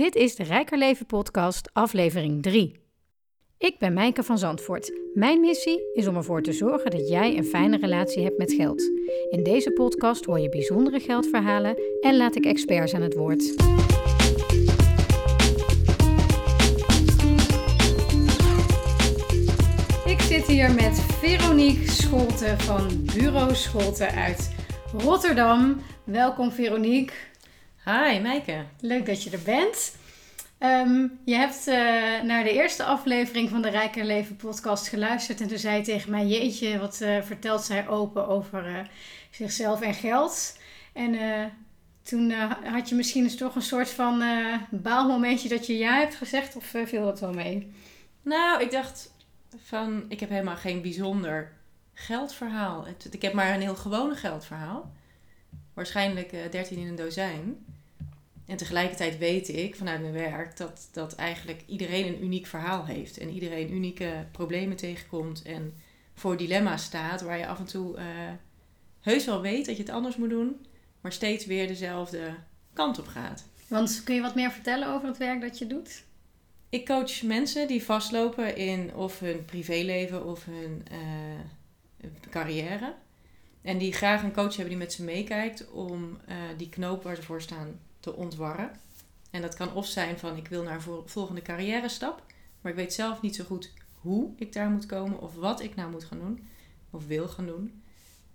Dit is de Rijker Leven podcast, aflevering 3. Ik ben Mijke van Zandvoort. Mijn missie is om ervoor te zorgen dat jij een fijne relatie hebt met geld. In deze podcast hoor je bijzondere geldverhalen en laat ik experts aan het woord. Ik zit hier met Veronique Scholten van Bureau Scholten uit Rotterdam. Welkom Veronique. Hi, Mijke. Leuk dat je er bent. Ehm, je hebt uh, naar de eerste aflevering van de Rijker Leven podcast geluisterd. En toen zei je tegen mij, jeetje, wat uh, vertelt zij open over uh, zichzelf en geld. En toen had je misschien eens toch een soort van baalmomentje dat je ja hebt gezegd. Of viel dat wel mee? Nou, ik dacht van, ik heb helemaal geen bijzonder geldverhaal. Ik heb maar een heel gewone geldverhaal. Waarschijnlijk 13 in een dozijn. En tegelijkertijd weet ik vanuit mijn werk dat, dat eigenlijk iedereen een uniek verhaal heeft. En iedereen unieke problemen tegenkomt en voor dilemma's staat waar je af en toe uh, heus wel weet dat je het anders moet doen, maar steeds weer dezelfde kant op gaat. Want kun je wat meer vertellen over het werk dat je doet? Ik coach mensen die vastlopen in of hun privéleven of hun uh, carrière. En die graag een coach hebben die met ze meekijkt om uh, die knoop waar ze voor staan te ontwarren. En dat kan of zijn van ik wil naar een volgende carrière stap, maar ik weet zelf niet zo goed hoe ik daar moet komen of wat ik nou moet gaan doen of wil gaan doen.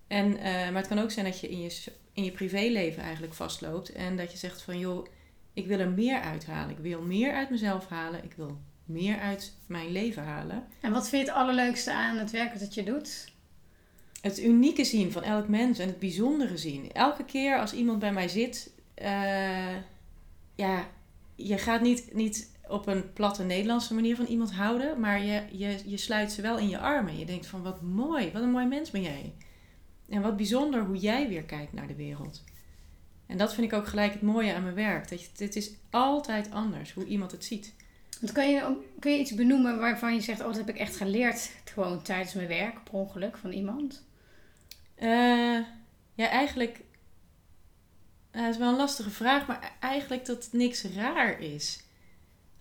En, uh, maar het kan ook zijn dat je in je, in je privéleven eigenlijk vastloopt en dat je zegt van joh, ik wil er meer uithalen. Ik wil meer uit mezelf halen. Ik wil meer uit mijn leven halen. En wat vind je het allerleukste aan het werk dat je doet? Het unieke zien van elk mens en het bijzondere zien. Elke keer als iemand bij mij zit uh, ja, je gaat niet, niet op een platte Nederlandse manier van iemand houden, maar je, je, je sluit ze wel in je armen. Je denkt van wat mooi, wat een mooi mens ben jij. En wat bijzonder hoe jij weer kijkt naar de wereld. En dat vind ik ook gelijk het mooie aan mijn werk. Dat het is altijd anders hoe iemand het ziet. Kun, je, kun je iets benoemen waarvan je zegt, oh dat heb ik echt geleerd gewoon tijdens mijn werk, per ongeluk van iemand? Uh, ja, eigenlijk uh, is wel een lastige vraag, maar e-, eigenlijk dat niks raar is.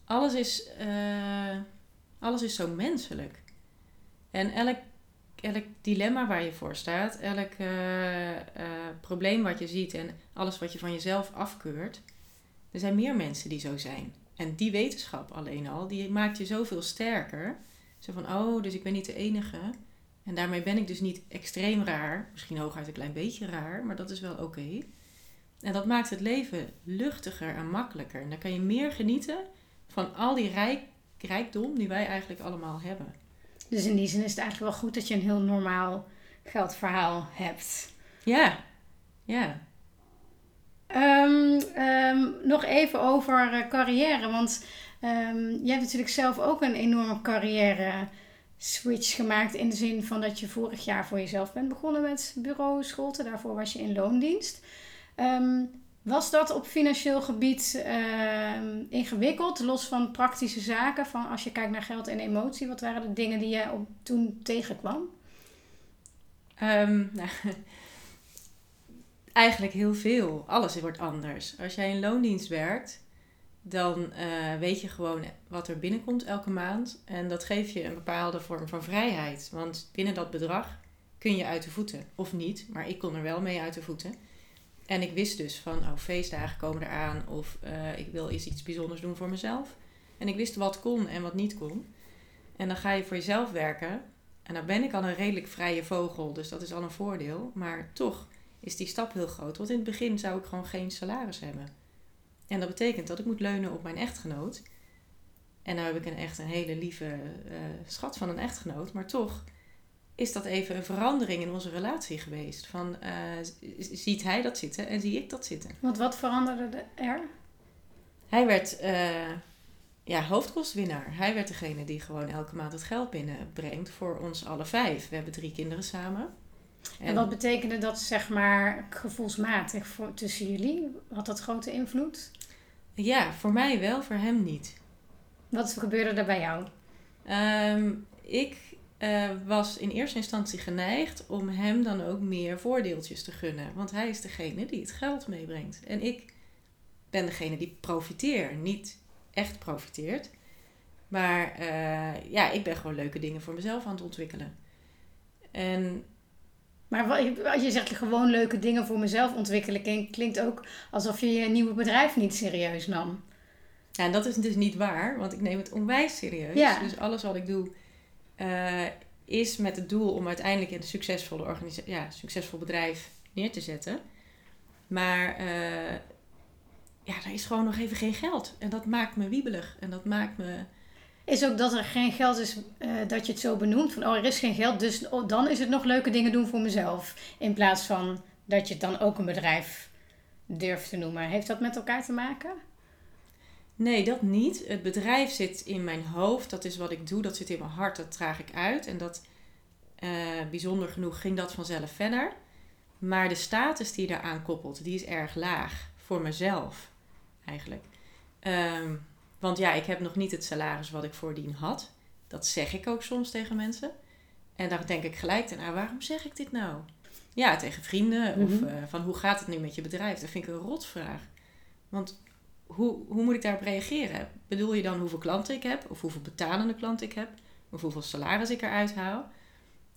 Alles is, uh, alles is zo menselijk. En elk, elk dilemma waar je voor staat, elk probleem wat je ziet en alles wat je van jezelf afkeurt, er zijn meer mensen die zo zijn. En die wetenschap alleen al, die maakt je zoveel sterker. Zo van, oh, dus ik ben niet de enige. En daarmee ben ik dus niet extreem raar. Misschien hooguit een klein beetje raar, maar dat is wel oké. Okay. En dat maakt het leven luchtiger en makkelijker. En dan kan je meer genieten van al die rijk, rijkdom die wij eigenlijk allemaal hebben. Dus in die zin is het eigenlijk wel goed dat je een heel normaal geldverhaal hebt. Ja, ja. Um, um, nog even over uh, carrière. Want um, je hebt natuurlijk zelf ook een enorme carrière switch gemaakt. In de zin van dat je vorig jaar voor jezelf bent begonnen met bureau Scholte. Daarvoor was je in loondienst. Um, was dat op financieel gebied uh, ingewikkeld, los van praktische zaken? Van als je kijkt naar geld en emotie, wat waren de dingen die jij op, toen tegenkwam? Um, nou, eigenlijk heel veel. Alles wordt anders. Als jij in loondienst werkt, dan uh, weet je gewoon wat er binnenkomt elke maand. En dat geeft je een bepaalde vorm van vrijheid. Want binnen dat bedrag kun je uit de voeten. Of niet, maar ik kon er wel mee uit de voeten. En ik wist dus van, oh, feestdagen komen eraan of uh, ik wil eens iets bijzonders doen voor mezelf. En ik wist wat kon en wat niet kon. En dan ga je voor jezelf werken. En dan ben ik al een redelijk vrije vogel, dus dat is al een voordeel. Maar toch is die stap heel groot. Want in het begin zou ik gewoon geen salaris hebben. En dat betekent dat ik moet leunen op mijn echtgenoot. En nou heb ik een echt een hele lieve uh, schat van een echtgenoot. Maar toch is dat even een verandering in onze relatie geweest. Van, uh, ziet hij dat zitten en zie ik dat zitten. Want wat veranderde er? Hij werd uh, ja, hoofdkostwinnaar. Hij werd degene die gewoon elke maand het geld binnenbrengt voor ons alle vijf. We hebben drie kinderen samen. En, en wat betekende dat, zeg maar, gevoelsmatig voor, tussen jullie? Had dat grote invloed? Ja, voor mij wel, voor hem niet. Wat gebeurde er bij jou? Um, ik uh, was in eerste instantie geneigd om hem dan ook meer voordeeltjes te gunnen. Want hij is degene die het geld meebrengt. En ik ben degene die profiteert, niet echt profiteert. Maar eh, ja, ik ben gewoon leuke dingen voor mezelf aan het ontwikkelen. En Maar als je zegt gewoon leuke dingen voor mezelf ontwikkelen, klink- klinkt ook alsof je je nieuwe bedrijf niet serieus nam. Ja, en dat is dus niet waar, want ik neem het onwijs serieus. Ja. Dus alles wat ik doe eh, is met het doel om uiteindelijk een succesvolle organisa- ja, succesvol bedrijf neer te zetten. Maar eh, ja, er is gewoon nog even geen geld. En dat maakt me wiebelig. En dat maakt me. Is ook dat er geen geld is, eh, dat je het zo benoemt. Van, oh, er is geen geld, dus oh, dan is het nog leuke dingen doen voor mezelf. In plaats van dat je het dan ook een bedrijf durft te noemen. Heeft dat met elkaar te maken? Nee, dat niet. Het bedrijf zit in mijn hoofd. Dat is wat ik doe. Dat zit in mijn hart. Dat draag ik uit. En dat, eh, bijzonder genoeg, ging dat vanzelf verder. Maar de status die je daaraan koppelt, die is erg laag. Voor mezelf, eigenlijk. Ehm, want ja, ik heb nog niet het salaris wat ik voordien had. Dat zeg ik ook soms tegen mensen. En dan denk ik gelijk daarna, waarom zeg ik dit nou? Ja, tegen vrienden. Of Mhm. eh, van, hoe gaat het nu met je bedrijf? Dat vind ik een rotvraag. Want hoe, hoe moet ik daarop reageren? Bedoel je dan hoeveel klanten ik heb? Of hoeveel betalende klanten ik heb? Of hoeveel salaris ik eruit haal?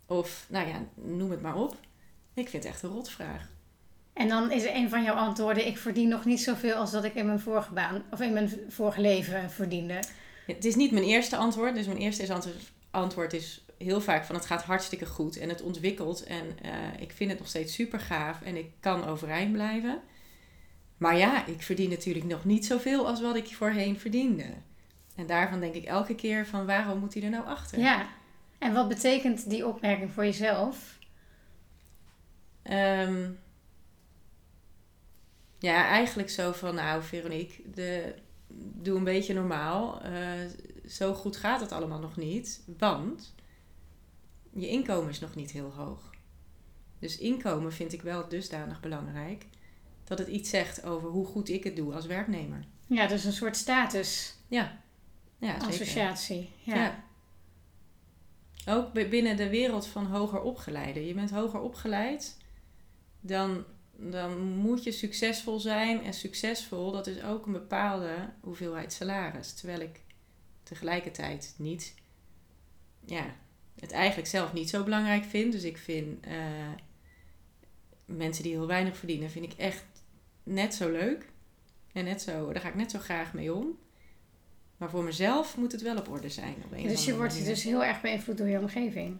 Of, nou ja, noem het maar op. Ik vind het echt een rotvraag. En dan is een van jouw antwoorden: ik verdien nog niet zoveel als dat ik in mijn vorige baan of in mijn vorige leven verdiende. Ja, Het is niet mijn eerste antwoord. Dus mijn eerste is antwoord, antwoord is heel vaak van het gaat hartstikke goed en het ontwikkelt. En eh, ik vind het nog steeds super gaaf en ik kan overeind blijven. Maar ja, ik verdien natuurlijk nog niet zoveel als wat ik voorheen verdiende. En daarvan denk ik elke keer van waarom moet hij er nou achter? Ja. En wat betekent die opmerking voor jezelf? Ehm, ja, eigenlijk zo van, nou Veronique, de, doe een beetje normaal. Eh, zo goed gaat het allemaal nog niet, want je inkomen is nog niet heel hoog. Dus inkomen vind ik wel dusdanig belangrijk dat het iets zegt over hoe goed ik het doe als werknemer. Ja, dus een soort status, Ja, ja zeker. associatie. Ja. Ja. Ook bi- binnen de wereld van hoger opgeleiden. Je bent hoger opgeleid, dan, dan moet je succesvol zijn. En succesvol, dat is ook een bepaalde hoeveelheid salaris. Terwijl ik tegelijkertijd niet, ja, het eigenlijk zelf niet zo belangrijk vind. Dus ik vind eh, mensen die heel weinig verdienen, vind ik echt net zo leuk. En net zo, daar ga ik net zo graag mee om. Maar voor mezelf moet het wel op orde zijn. Op een Dus je wordt manier. dus heel erg beïnvloed door je omgeving.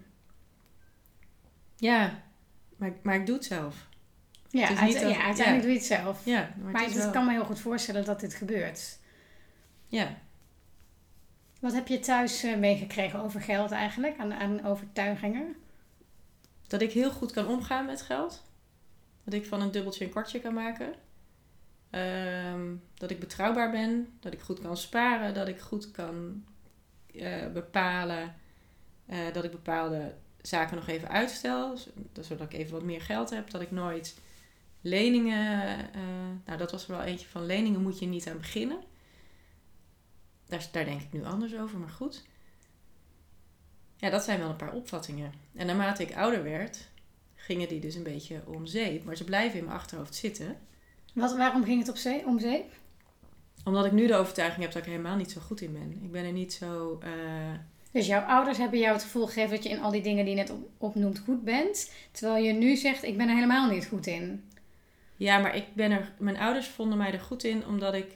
Ja, maar, maar ik doe het zelf. Ja, Het is uite- niet dat- ja uiteindelijk doe je het zelf. Ja, maar, maar het kan me heel goed voorstellen dat dit gebeurt. Ja. Wat heb je thuis eh, meegekregen over geld eigenlijk, aan, aan overtuigingen? Dat ik heel goed kan omgaan met geld. Dat ik van een dubbeltje een kwartje kan maken. Ehm, dat ik betrouwbaar ben. Dat ik goed kan sparen. Dat ik goed kan eh, bepalen. eh, dat ik bepaalde zaken nog even uitstel. Zodat ik even wat meer geld heb. Dat ik nooit leningen... eh, nou, dat was er wel eentje van. Leningen moet je niet aan beginnen. Daar, daar denk ik nu anders over, maar goed. Ja, dat zijn wel een paar opvattingen. En naarmate ik ouder werd, gingen die dus een beetje om zeep. Maar ze blijven in mijn achterhoofd zitten. Wat, waarom ging het op zee, om zeep? Omdat ik nu de overtuiging heb dat ik er helemaal niet zo goed in ben. Ik ben er niet zo... eh, Dus jouw ouders hebben jou het gevoel gegeven dat je in al die dingen die je net op, opnoemt goed bent. Terwijl je nu zegt, ik ben er helemaal niet goed in. Ja, maar ik ben er... Mijn ouders vonden mij er goed in omdat ik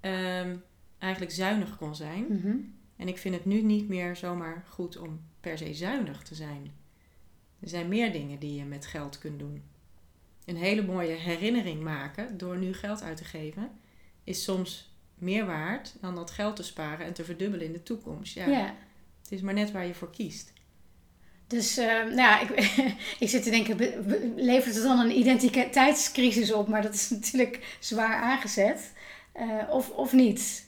ehm, eigenlijk zuinig kon zijn. Mhm. En ik vind het nu niet meer zomaar goed om per se zuinig te zijn. Er zijn meer dingen die je met geld kunt doen. Een hele mooie herinnering maken door nu geld uit te geven, is soms meer waard dan dat geld te sparen en te verdubbelen in de toekomst. Ja, Ja. Het is maar net waar je voor kiest. Dus eh, nou ja, ik, ik zit te denken, levert het dan een identiteitscrisis op? Maar dat is natuurlijk zwaar aangezet. Eh, of, of niet?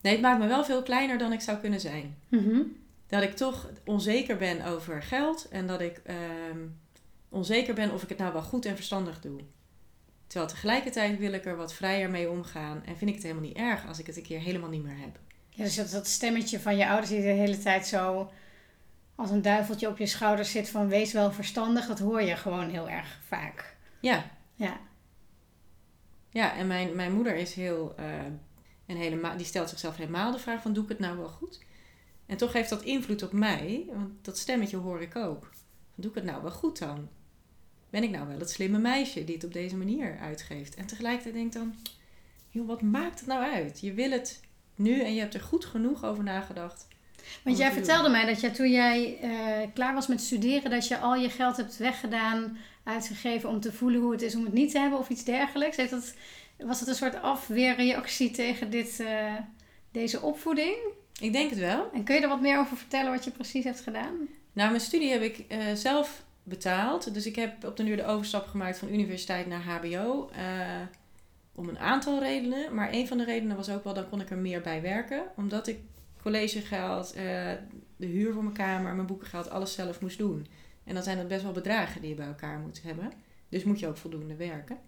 Nee, het maakt me wel veel kleiner dan ik zou kunnen zijn. Mhm. Dat ik toch onzeker ben over geld en dat ik ehm, onzeker ben of ik het nou wel goed en verstandig doe. Terwijl tegelijkertijd wil ik er wat vrijer mee omgaan en vind ik het helemaal niet erg als ik het een keer helemaal niet meer heb. Ja, dus dat, dat stemmetje van je ouders die de hele tijd zo als een duiveltje op je schouder zit van wees wel verstandig, dat hoor je gewoon heel erg vaak. Ja, Ja. Ja, en mijn, mijn moeder is heel, uh, en helemaal, die stelt zichzelf helemaal de vraag van doe ik het nou wel goed? En toch heeft dat invloed op mij, want dat stemmetje hoor ik ook. Doe ik het nou wel goed dan? Ben ik nou wel het slimme meisje die het op deze manier uitgeeft? En tegelijkertijd denk ik dan, joh, wat maakt het nou uit? Je wil het nu en je hebt er goed genoeg over nagedacht. Want jij vertelde mij dat jij toen jij uh, klaar was met studeren, dat je al je geld hebt weggedaan, uitgegeven om te voelen hoe het is om het niet te hebben of iets dergelijks. Heeft dat, was dat een soort afweerreactie tegen dit, uh, deze opvoeding? Ik denk het wel. En kun je er wat meer over vertellen wat je precies hebt gedaan? Nou, mijn studie heb ik uh, zelf betaald. Dus ik heb op de nu de overstap gemaakt van universiteit naar HBO. om een aantal redenen. Maar een van de redenen was ook wel, dan kon ik er meer bij werken. Omdat ik collegegeld, uh, de huur voor mijn kamer, mijn boekengeld, alles zelf moest doen. En dan zijn het best wel bedragen die je bij elkaar moet hebben. Dus moet je ook voldoende werken.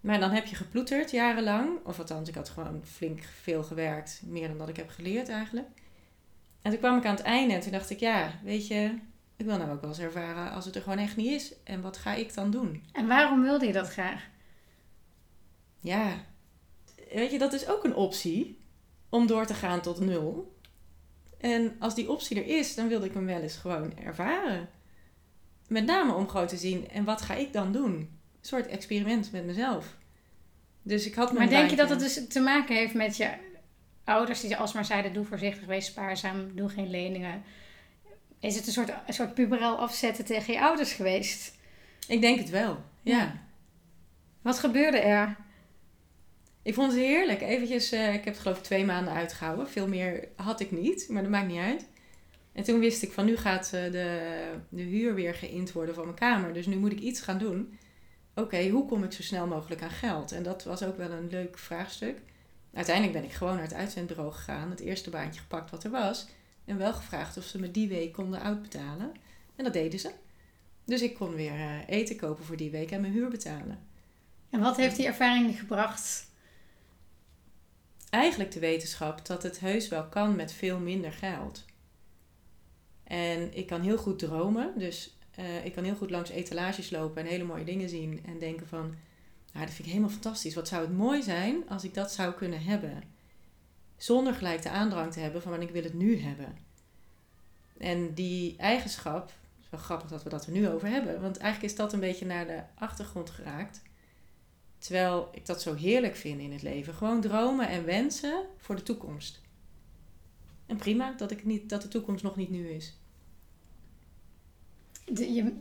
Maar dan heb je geploeterd jarenlang. Of althans, ik had gewoon flink veel gewerkt. Meer dan dat ik heb geleerd eigenlijk. En toen kwam ik aan het einde en toen dacht ik, ja, weet je, ik wil nou ook wel eens ervaren als het er gewoon echt niet is. En wat ga ik dan doen? En waarom wilde je dat graag? Ja, weet je, dat is ook een optie om door te gaan tot nul. En als die optie er is, dan wilde ik hem wel eens gewoon ervaren. Met name om gewoon te zien, en wat ga ik dan doen? Een soort experiment met mezelf. Dus ik had Maar denk je dat het dus te maken heeft met je ouders die alsmaar zeiden: doe voorzichtig, wees spaarzaam, doe geen leningen? Is het een soort, een soort puberel afzetten tegen je ouders geweest? Ik denk het wel, ja. Wat gebeurde er? Ik vond het heerlijk. Eventjes, uh, ik heb het geloof ik twee maanden uitgehouden. Veel meer had ik niet, maar dat maakt niet uit. En toen wist ik van nu gaat uh, de, de huur weer geïnd worden van mijn kamer. Dus nu moet ik iets gaan doen. Oké, hoe kom ik zo snel mogelijk aan geld? En dat was ook wel een leuk vraagstuk. Uiteindelijk ben ik gewoon naar het uitzendbureau gegaan. Het eerste baantje gepakt wat er was. En wel gevraagd of ze me die week konden uitbetalen. En dat deden ze. Dus ik kon weer uh, eten kopen voor die week en mijn huur betalen. En wat heeft die ervaring gebracht eigenlijk de wetenschap dat het heus wel kan met veel minder geld. En ik kan heel goed dromen, dus uh, ik kan heel goed langs etalages lopen en hele mooie dingen zien en denken van, nou, dat vind ik helemaal fantastisch. Wat zou het mooi zijn als ik dat zou kunnen hebben? Zonder gelijk de aandrang te hebben van, ik wil het nu hebben. En die eigenschap, het is wel grappig dat we dat er nu over hebben, want eigenlijk is dat een beetje naar de achtergrond geraakt. Terwijl ik dat zo heerlijk vind in het leven. Gewoon dromen en wensen voor de toekomst. En prima dat, ik niet, dat de toekomst nog niet nu is. Je,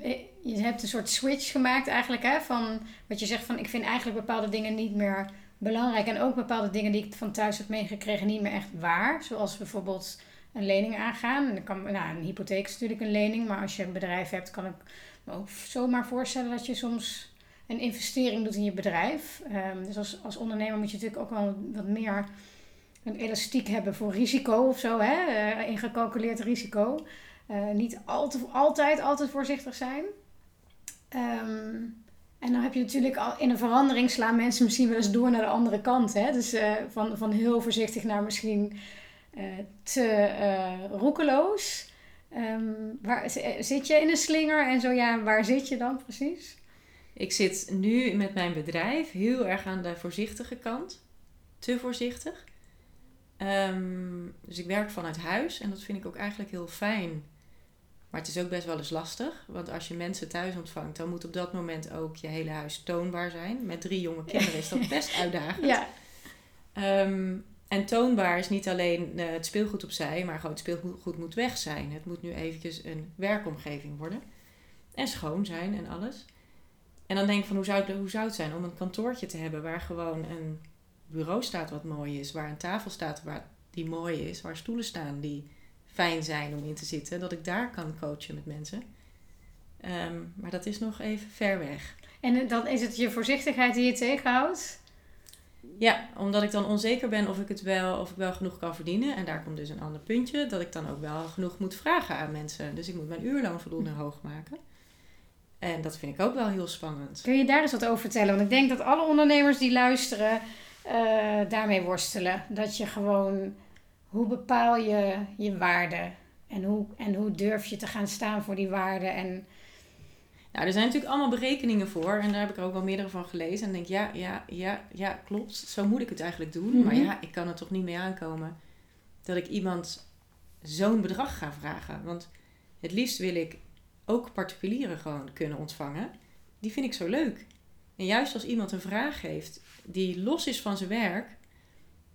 je hebt een soort switch gemaakt eigenlijk. Hè, van wat je zegt van ik vind eigenlijk bepaalde dingen niet meer belangrijk. En ook bepaalde dingen die ik van thuis heb meegekregen niet meer echt waar. Zoals bijvoorbeeld een lening aangaan. En kan, nou, een hypotheek is natuurlijk een lening. Maar als je een bedrijf hebt kan ik me ook zomaar voorstellen dat je soms een investering doet in je bedrijf. Um, dus als, als ondernemer moet je natuurlijk ook wel wat meer een elastiek hebben voor risico of zo, hè? Uh, ingecalculeerd risico. Uh, niet al altijd, altijd voorzichtig zijn. Um, en dan heb je natuurlijk al in een verandering slaan mensen misschien wel eens door naar de andere kant. Hè? Dus uh, van, van heel voorzichtig naar misschien te roekeloos. Um, waar, zit je in een slinger en zo ja, waar zit je dan precies? Ik zit nu met mijn bedrijf heel erg aan de voorzichtige kant. Te voorzichtig. Um, dus ik werk vanuit huis en dat vind ik ook eigenlijk heel fijn. Maar het is ook best wel eens lastig. Want als je mensen thuis ontvangt, dan moet op dat moment ook je hele huis toonbaar zijn. Met drie jonge kinderen is dat best uitdagend. Ja. Um, en toonbaar is niet alleen uh, het speelgoed opzij, maar gewoon het speelgoed moet weg zijn. Het moet nu eventjes een werkomgeving worden. En schoon zijn en alles. En dan denk ik van hoe zou, het, hoe zou het zijn om een kantoortje te hebben waar gewoon een bureau staat wat mooi is, waar een tafel staat waar die mooi is, waar stoelen staan die fijn zijn om in te zitten, dat ik daar kan coachen met mensen. Ehm, maar dat is nog even ver weg. En dan is het je voorzichtigheid die je tegenhoudt? Ja, omdat ik dan onzeker ben of ik het wel, of ik wel genoeg kan verdienen. En daar komt dus een ander puntje, dat ik dan ook wel genoeg moet vragen aan mensen. Dus ik moet mijn uurloon voldoende hoog maken. En dat vind ik ook wel heel spannend. Kun je daar eens wat over vertellen? Want ik denk dat alle ondernemers die luisteren uh, daarmee worstelen. Dat je gewoon, hoe bepaal je je waarde? En hoe, en hoe durf je te gaan staan voor die waarde? En... Nou, er zijn natuurlijk allemaal berekeningen voor. En daar heb ik er ook wel meerdere van gelezen. En denk ja, ja, ja, ja, klopt. Zo moet ik het eigenlijk doen. Maar Mhm. ja, ik kan er toch niet mee aankomen dat ik iemand zo'n bedrag ga vragen. Want het liefst wil ik ook particulieren gewoon kunnen ontvangen. Die vind ik zo leuk. En juist als iemand een vraag heeft die los is van zijn werk,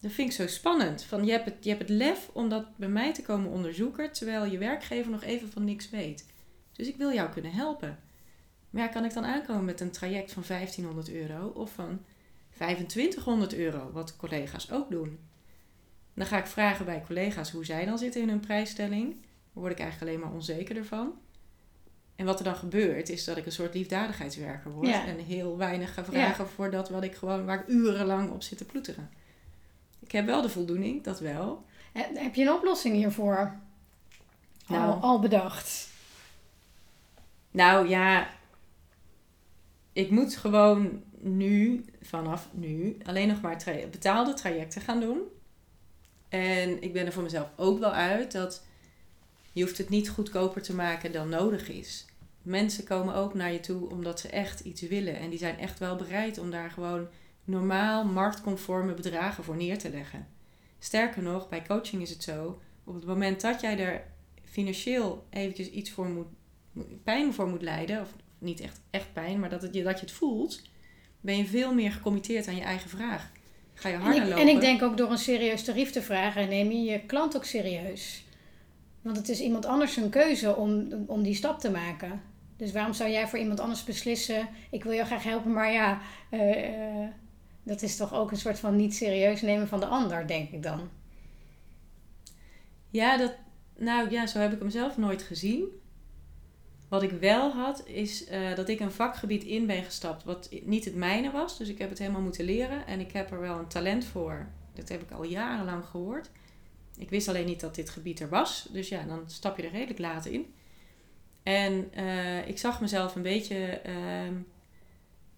dat vind ik zo spannend. Van, je, hebt het, je hebt het lef om dat bij mij te komen onderzoeken, terwijl je werkgever nog even van niks weet. Dus ik wil jou kunnen helpen. Maar kan ik dan aankomen met een traject van 1500 euro of van 2500 euro, wat collega's ook doen? Dan ga ik vragen bij collega's hoe zij dan zitten in hun prijsstelling. Dan word ik eigenlijk alleen maar onzeker ervan. En wat er dan gebeurt, is dat ik een soort liefdadigheidswerker word. Ja. En heel weinig ga vragen voor dat wat ik gewoon, waar ik urenlang op zit te ploeteren. Ik heb wel de voldoening, dat wel. Heb je een oplossing hiervoor? Nou. Al, al bedacht. Nou ja, ik moet gewoon nu, vanaf nu, alleen nog maar tra- betaalde trajecten gaan doen. En ik ben er voor mezelf ook wel uit dat je hoeft het niet goedkoper te maken dan nodig is. Mensen komen ook naar je toe omdat ze echt iets willen. En die zijn echt wel bereid om daar gewoon normaal marktconforme bedragen voor neer te leggen. Sterker nog, bij coaching is het zo, op het moment dat jij er financieel eventjes iets voor moet, pijn voor moet lijden, of niet echt, echt pijn, maar dat, het, je- dat je het voelt, ben je veel meer gecommitteerd aan je eigen vraag. Ga je En harder ik, lopen. en ik denk ook door een serieus tarief te vragen, neem je je klant ook serieus. Want het is iemand anders een keuze om, om die stap te maken. Dus waarom zou jij voor iemand anders beslissen, ik wil jou graag helpen, maar ja, eh, dat is toch ook een soort van niet serieus nemen van de ander, denk ik dan. Ja, dat, nou ja, zo heb ik hem zelf nooit gezien. Wat ik wel had, is eh, dat ik een vakgebied in ben gestapt wat niet het mijne was. Dus ik heb het helemaal moeten leren en ik heb er wel een talent voor. Dat heb ik al jarenlang gehoord. Ik wist alleen niet dat dit gebied er was. Dus ja, dan stap je er redelijk laat in. En eh, ik zag mezelf een beetje ehm,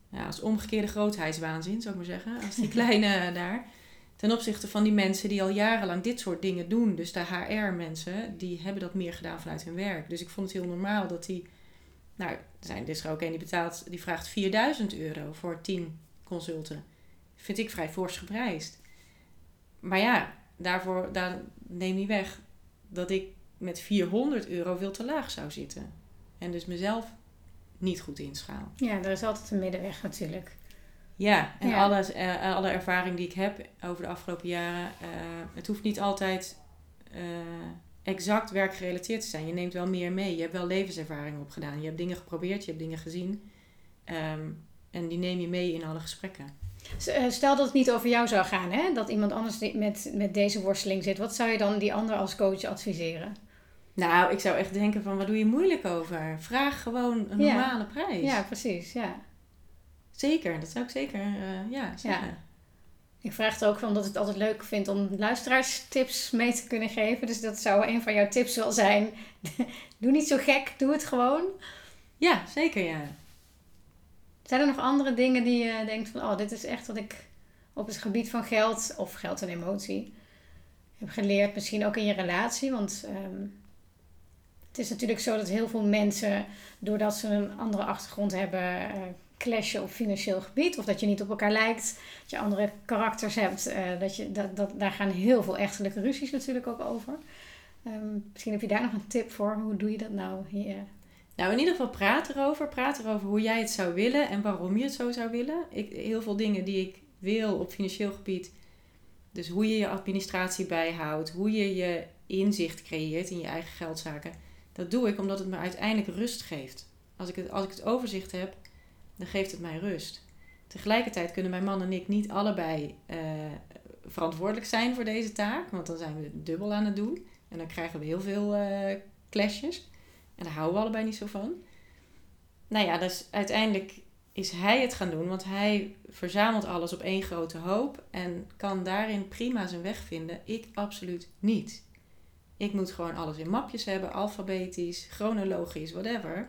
ja, als omgekeerde grootheidswaanzin, zou ik maar zeggen. Als die kleine daar. Ten opzichte van die mensen die al jarenlang dit soort dingen doen. Dus de HR-mensen, die hebben dat meer gedaan vanuit hun werk. Dus ik vond het heel normaal dat die... Nou, er zijn, er is er ook een die betaalt, die vraagt 4000 euro voor 10 consulten. Vind ik vrij fors geprijsd. Maar ja, daarvoor daar neem niet weg dat ik met 400 euro veel te laag zou zitten. En dus mezelf niet goed inschaal. Ja, er is altijd een middenweg natuurlijk. Ja, en Ja. Alles, eh, alle ervaring die ik heb over de afgelopen jaren, eh, het hoeft niet altijd eh, exact werkgerelateerd te zijn. Je neemt wel meer mee. Je hebt wel levenservaring opgedaan. Je hebt dingen geprobeerd, je hebt dingen gezien. Ehm, en die neem je mee in alle gesprekken. Eh, Stel dat het niet over jou zou gaan, hè? dat iemand anders met, met deze worsteling zit. Wat zou je dan die ander als coach adviseren? Nou, ik zou echt denken van, wat doe je moeilijk over? Vraag gewoon een Ja. normale prijs. Ja, precies. Ja. Zeker, dat zou ik zeker eh, ja, zeggen. Ik vraag het ook omdat ik het altijd leuk vind om luisteraars tips mee te kunnen geven. Dus dat zou een van jouw tips wel zijn. doe niet zo gek, doe het gewoon. Ja, zeker ja. Zijn er nog andere dingen die je denkt van... oh, dit is echt wat ik op het gebied van geld of geld en emotie heb geleerd. Misschien ook in je relatie. Want ehm, het is natuurlijk zo dat heel veel mensen... doordat ze een andere achtergrond hebben... eh, clashen op financieel gebied. Of dat je niet op elkaar lijkt. Dat je andere karakters hebt. eh, dat je, dat, dat, daar gaan heel veel echtelijke ruzies natuurlijk ook over. Ehm, misschien heb je daar nog een tip voor. Hoe doe je dat nou hier? Nou, in ieder geval praat erover. Praat erover hoe jij het zou willen en waarom je het zo zou willen. Ik, heel veel dingen die ik wil op financieel gebied. Dus hoe je je administratie bijhoudt, hoe je je inzicht creëert in je eigen geldzaken. Dat doe ik omdat het me uiteindelijk rust geeft. Als ik het, als ik het overzicht heb, dan geeft het mij rust. Tegelijkertijd kunnen mijn man en ik niet allebei eh, verantwoordelijk zijn voor deze taak. Want dan zijn we dubbel aan het doen. En dan krijgen we heel veel eh clashes. En daar houden we allebei niet zo van. Nou ja, dus uiteindelijk is hij het gaan doen, want hij verzamelt alles op één grote hoop en kan daarin prima zijn weg vinden. Ik absoluut niet. Ik moet gewoon alles in mapjes hebben, alfabetisch, chronologisch, whatever.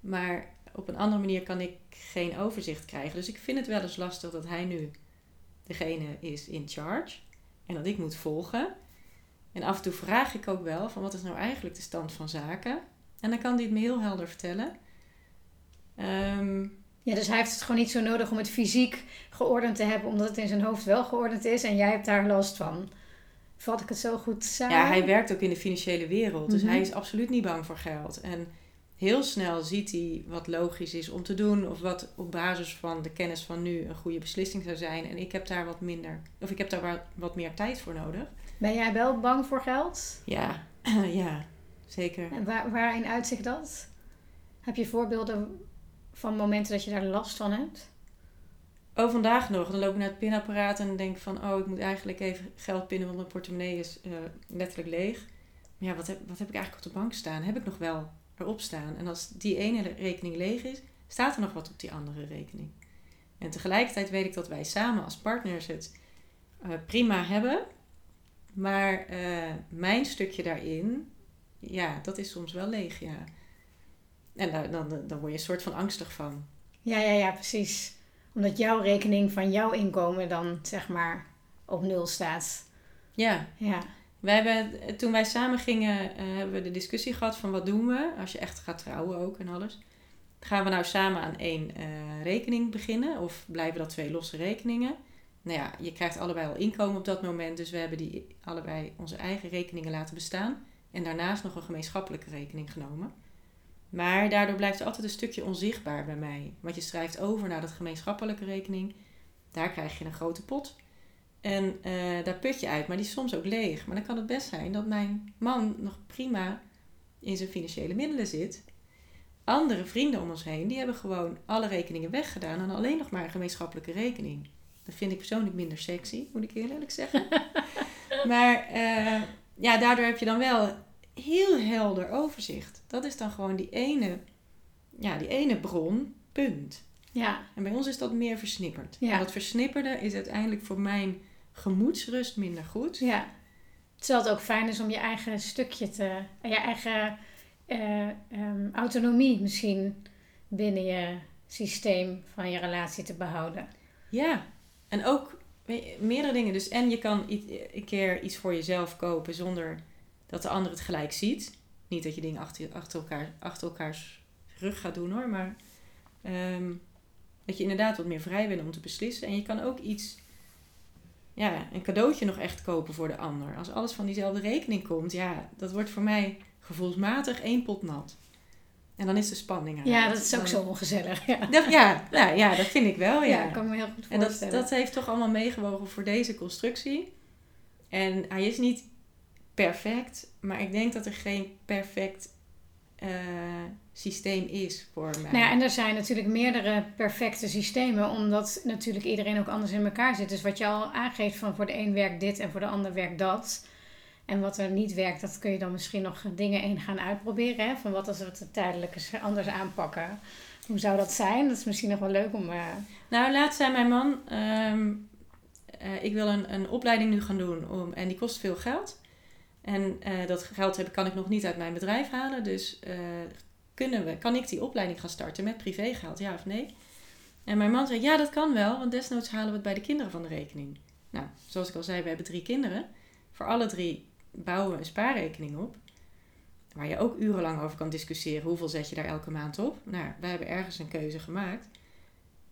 Maar op een andere manier kan ik geen overzicht krijgen. Dus ik vind het wel eens lastig dat hij nu degene is in charge en dat ik moet volgen. En af en toe vraag ik ook wel van wat is nou eigenlijk de stand van zaken. En dan kan hij het me heel helder vertellen. Ehm, Ja, dus hij heeft het gewoon niet zo nodig om het fysiek geordend te hebben, omdat het in zijn hoofd wel geordend is en jij hebt daar last van. Vat ik het zo goed samen? ja, hij werkt ook in de financiële wereld. Dus Mhm. hij is absoluut niet bang voor geld. En heel snel ziet hij wat logisch is om te doen. Of wat op basis van de kennis van nu een goede beslissing zou zijn. En ik heb daar wat minder, of ik heb daar wa- wat meer tijd voor nodig. Ben jij wel bang voor geld? Ja, ja, zeker. En waar, waarin uitzicht dat? Heb je voorbeelden van momenten dat je daar last van hebt? Oh, vandaag nog. Dan loop ik naar het pinapparaat en denk van... oh, ik moet eigenlijk even geld pinnen, want mijn portemonnee is eh, letterlijk leeg. Maar ja, wat heb, wat heb ik eigenlijk op de bank staan? Heb ik nog wel erop staan? En als die ene rekening leeg is, staat er nog wat op die andere rekening. En tegelijkertijd weet ik dat wij samen als partners het eh, prima hebben. Maar eh, mijn stukje daarin, ja, dat is soms wel leeg, ja. En daar- dan, dan word je een soort van angstig van. Ja, ja, ja, precies. Omdat jouw rekening van jouw inkomen dan zeg maar op nul staat. Ja, Ja, Wij hebben, toen wij samen gingen, eh, hebben we de discussie gehad van wat doen we als je echt gaat trouwen ook en alles. Gaan we nou samen aan één eh, rekening beginnen of blijven dat twee losse rekeningen? Nou ja, je krijgt allebei al inkomen op dat moment, dus we hebben die allebei onze eigen rekeningen laten bestaan. En daarnaast nog een gemeenschappelijke rekening genomen. Maar daardoor blijft er altijd een stukje onzichtbaar bij mij. Want je schrijft over naar dat gemeenschappelijke rekening. Daar krijg je een grote pot. En eh, daar put je uit, maar die is soms ook leeg. Maar dan kan het best zijn dat mijn man nog prima in zijn financiële middelen zit. Andere vrienden om ons heen, die hebben gewoon alle rekeningen weggedaan en alleen nog maar een gemeenschappelijke rekening. Dat vind ik persoonlijk minder sexy, moet ik eerlijk zeggen. maar eh, ja, daardoor heb je dan wel heel helder overzicht. Dat is dan gewoon die ene, ja, die ene bron, punt. ja, En bij ons is dat meer versnipperd. Ja. En dat versnipperde is uiteindelijk voor mijn gemoedsrust minder goed. ja. Terwijl het ook fijn is om je eigen stukje te... Je eigen eh, ehm, autonomie misschien binnen je systeem van je relatie te behouden. Ja, en ook meerdere dingen. Dus en je kan een keer iets voor jezelf kopen zonder dat de ander het gelijk ziet. Niet dat je dingen achter, achter, elkaar, achter elkaars rug gaat doen hoor, maar ehm, dat je inderdaad wat meer vrij bent om te beslissen. En je kan ook iets, ja, een cadeautje nog echt kopen voor de ander. Als alles van diezelfde rekening komt, ja, dat wordt voor mij gevoelsmatig één pot nat. En dan is de spanning eruit. Ja, dat is ook Dan- zo ongezellig. Ja, Dat, ja, nou, ja, dat vind ik wel, ja. ja. kan me heel goed En dat, voorstellen. dat heeft toch allemaal meegewogen voor deze constructie. En hij is niet perfect, maar ik denk dat er geen perfect eh, systeem is voor mij. Nou ja, en er zijn natuurlijk meerdere perfecte systemen, omdat natuurlijk iedereen ook anders in elkaar zit. Dus wat je al aangeeft van voor de een werkt dit en voor de ander werkt dat. En wat er niet werkt, dat kun je dan misschien nog dingen in gaan uitproberen. Hè? Van wat als we het tijdelijk eens anders aanpakken. Hoe zou dat zijn? Dat is misschien nog wel leuk om... eh, Nou, laatst zei mijn man, ehm, eh, ik wil een, een opleiding nu gaan doen om, en die kost veel geld. En eh, dat geld heb, kan ik nog niet uit mijn bedrijf halen, dus eh, kunnen we, kan ik die opleiding gaan starten met privégeld, ja of nee? En mijn man zei, ja dat kan wel, want desnoods halen we het bij de kinderen van de rekening. Nou, zoals ik al zei, we hebben drie kinderen. Voor alle drie bouwen we een spaarrekening op. Waar je ook urenlang over kan discussiëren. Hoeveel zet je daar elke maand op? Nou, wij hebben ergens een keuze gemaakt.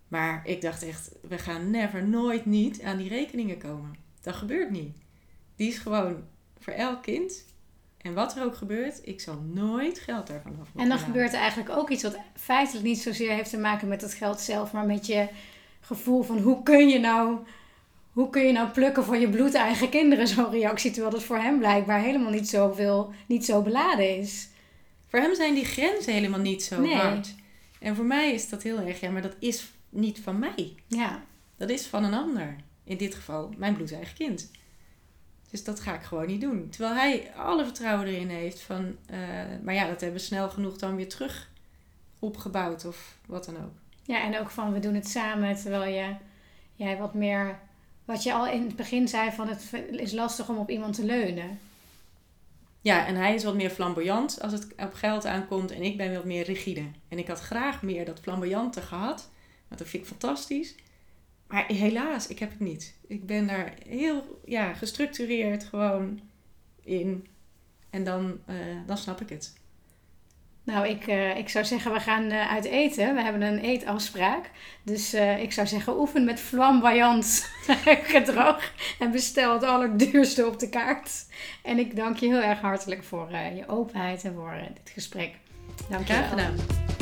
Maar ik dacht echt, we gaan never, nooit niet aan die rekeningen komen. Dat gebeurt niet. Die is gewoon voor elk kind. En wat er ook gebeurt, ik zal nooit geld daarvan af. En dan gebeurt er eigenlijk ook iets wat feitelijk niet zozeer heeft te maken met het geld zelf, maar met je gevoel van hoe kun je nou, hoe kun je nou plukken voor je bloedeigen kinderen zo'n reactie, terwijl dat voor hem blijkbaar helemaal niet zoveel, niet zo beladen is. Voor hem zijn die grenzen helemaal niet zo Nee. hard. En voor mij is dat heel erg, ja, maar dat is niet van mij. Ja, Dat is van een ander. In dit geval mijn bloedeigen kind. Dus dat ga ik gewoon niet doen. Terwijl hij alle vertrouwen erin heeft van... eh, maar ja, dat hebben we snel genoeg dan weer terug opgebouwd of wat dan ook. ja, en ook van we doen het samen, terwijl je, jij wat meer, wat je al in het begin zei van het is lastig om op iemand te leunen. Ja, en hij is wat meer flamboyant als het op geld aankomt. En ik ben wat meer rigide. En ik had graag meer dat flamboyante gehad. Want dat vind ik fantastisch. Maar helaas, ik heb het niet. Ik ben daar heel ja, gestructureerd gewoon in. En dan, eh, dan snap ik het. Nou, ik, uh, ik zou zeggen, we gaan uh, uit eten. We hebben een eetafspraak. Dus uh, ik zou zeggen, oefen met flamboyant gedrag. En bestel het allerduurste op de kaart. En ik dank je heel erg hartelijk voor je openheid en voor dit gesprek. Dank je wel. Graag gedaan.